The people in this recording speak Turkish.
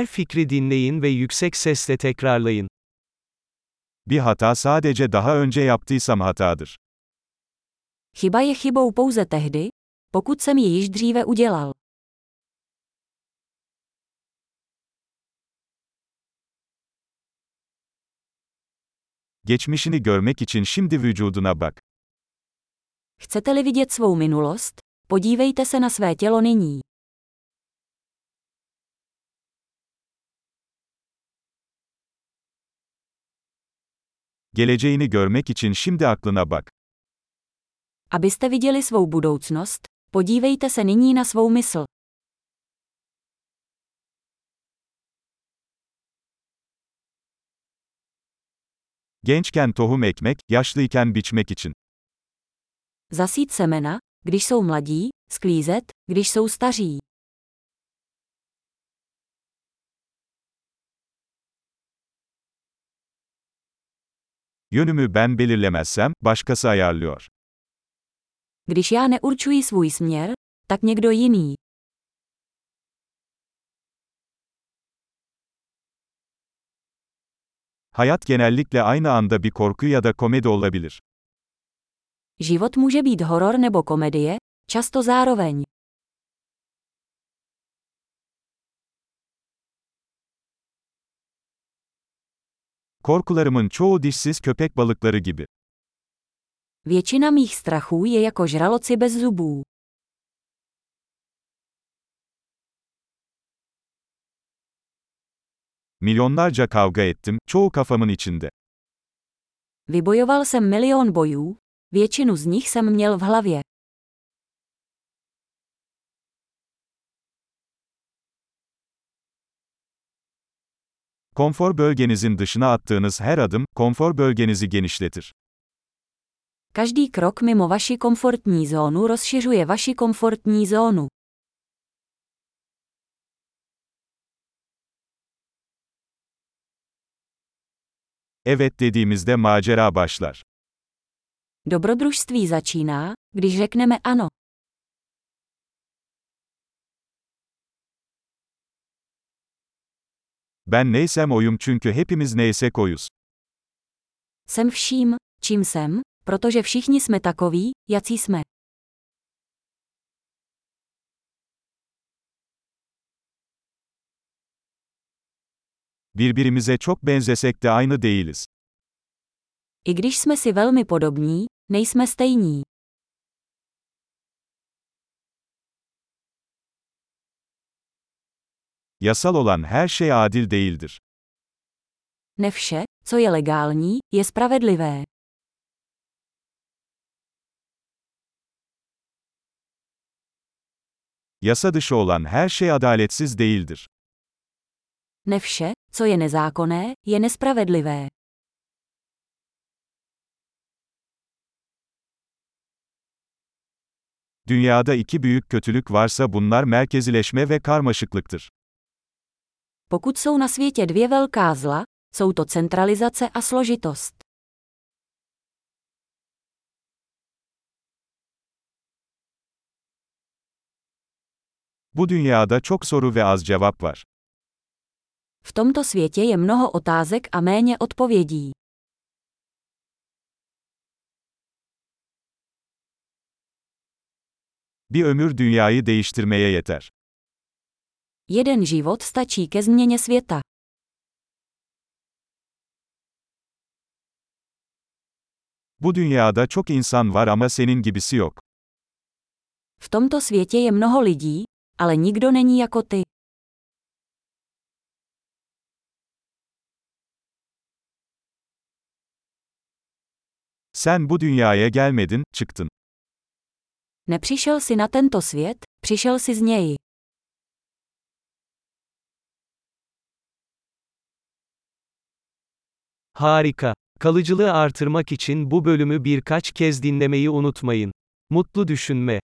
Her fikri dinleyin ve yüksek sesle tekrarlayın. Bir hata sadece daha önce yaptıysam hatadır. Chyba je chybou pouze tehdy, pokud jsem ji již dříve udělal. Geçmişini görmek için şimdi vücuduna bak. Chcete-li vidět svou minulost, podívejte se na své tělo nyní. Geleceğini görmek için şimdi aklına bak. Abyste viděli svou budoucnost, podívejte se nyní na svou mysl. Gençken tohum ekmek, yaşlıyken biçmek için. Zasít semena, když jsou mladí, sklízet, když jsou staří. Yönümü ben belirlemezsem, başkası ayarlıyor. Když já neurčuji svůj směr, tak někdo jiný. Hayat genellikle aynı anda bir korku ya da komedi olabilir. Život může být horor nebo komedie, často zároveň. Korkularımın çoğu dişsiz köpek balıkları gibi. Většina mých strachů je jako žraloci bez zubů. Milyonlarca kavga ettim, çoğu kafamın içinde. Vybojoval jsem milion bojů, většinu z nich jsem měl v hlavě. Konfor bölgenizin dışına attığınız her adım, konfor bölgenizi genişletir. Každý krok mimo vaši komfortní zónu rozšiřuje vaši komfortní zónu. Evet dediğimizde macera başlar. Dobrodružství začíná, když řekneme ano. Ben neysem oyum çünkü hepimiz neysek oyuz. Jsem vším, čím jsem, protože všichni jsme takoví, jací jsme. Birbirimize çok benzesek de aynı değiliz. I když jsme si velmi podobní, nejsme stejní. Yasal olan her şey adil değildir. Ne vše, co je legální, je spravedlivé. Yasa dışı olan her şey adaletsiz değildir. Ne vše, co je nezákonné, je nespravedlivé. Dünyada iki büyük kötülük varsa bunlar merkezileşme ve karmaşıklıktır. Pokud jsou na světě dvě velká zla, jsou to centralizace a složitost. Bu dünyada çok soru ve az cevap var. V tomto světě je mnoho otázek a méně odpovědí. Bir ömür dünyayı değiştirmeye yeter. Jeden život stačí ke změně světa. Bu dünyada çok insan var ama senin gibisi yok. V tomto světě je mnoho lidí, ale nikdo není jako ty. Sen bu dünyaya gelmedin, çıktın. Nepřišel si na tento svět, přišel si z něj. Harika. Kalıcılığı artırmak için bu bölümü birkaç kez dinlemeyi unutmayın. Mutlu düşünme.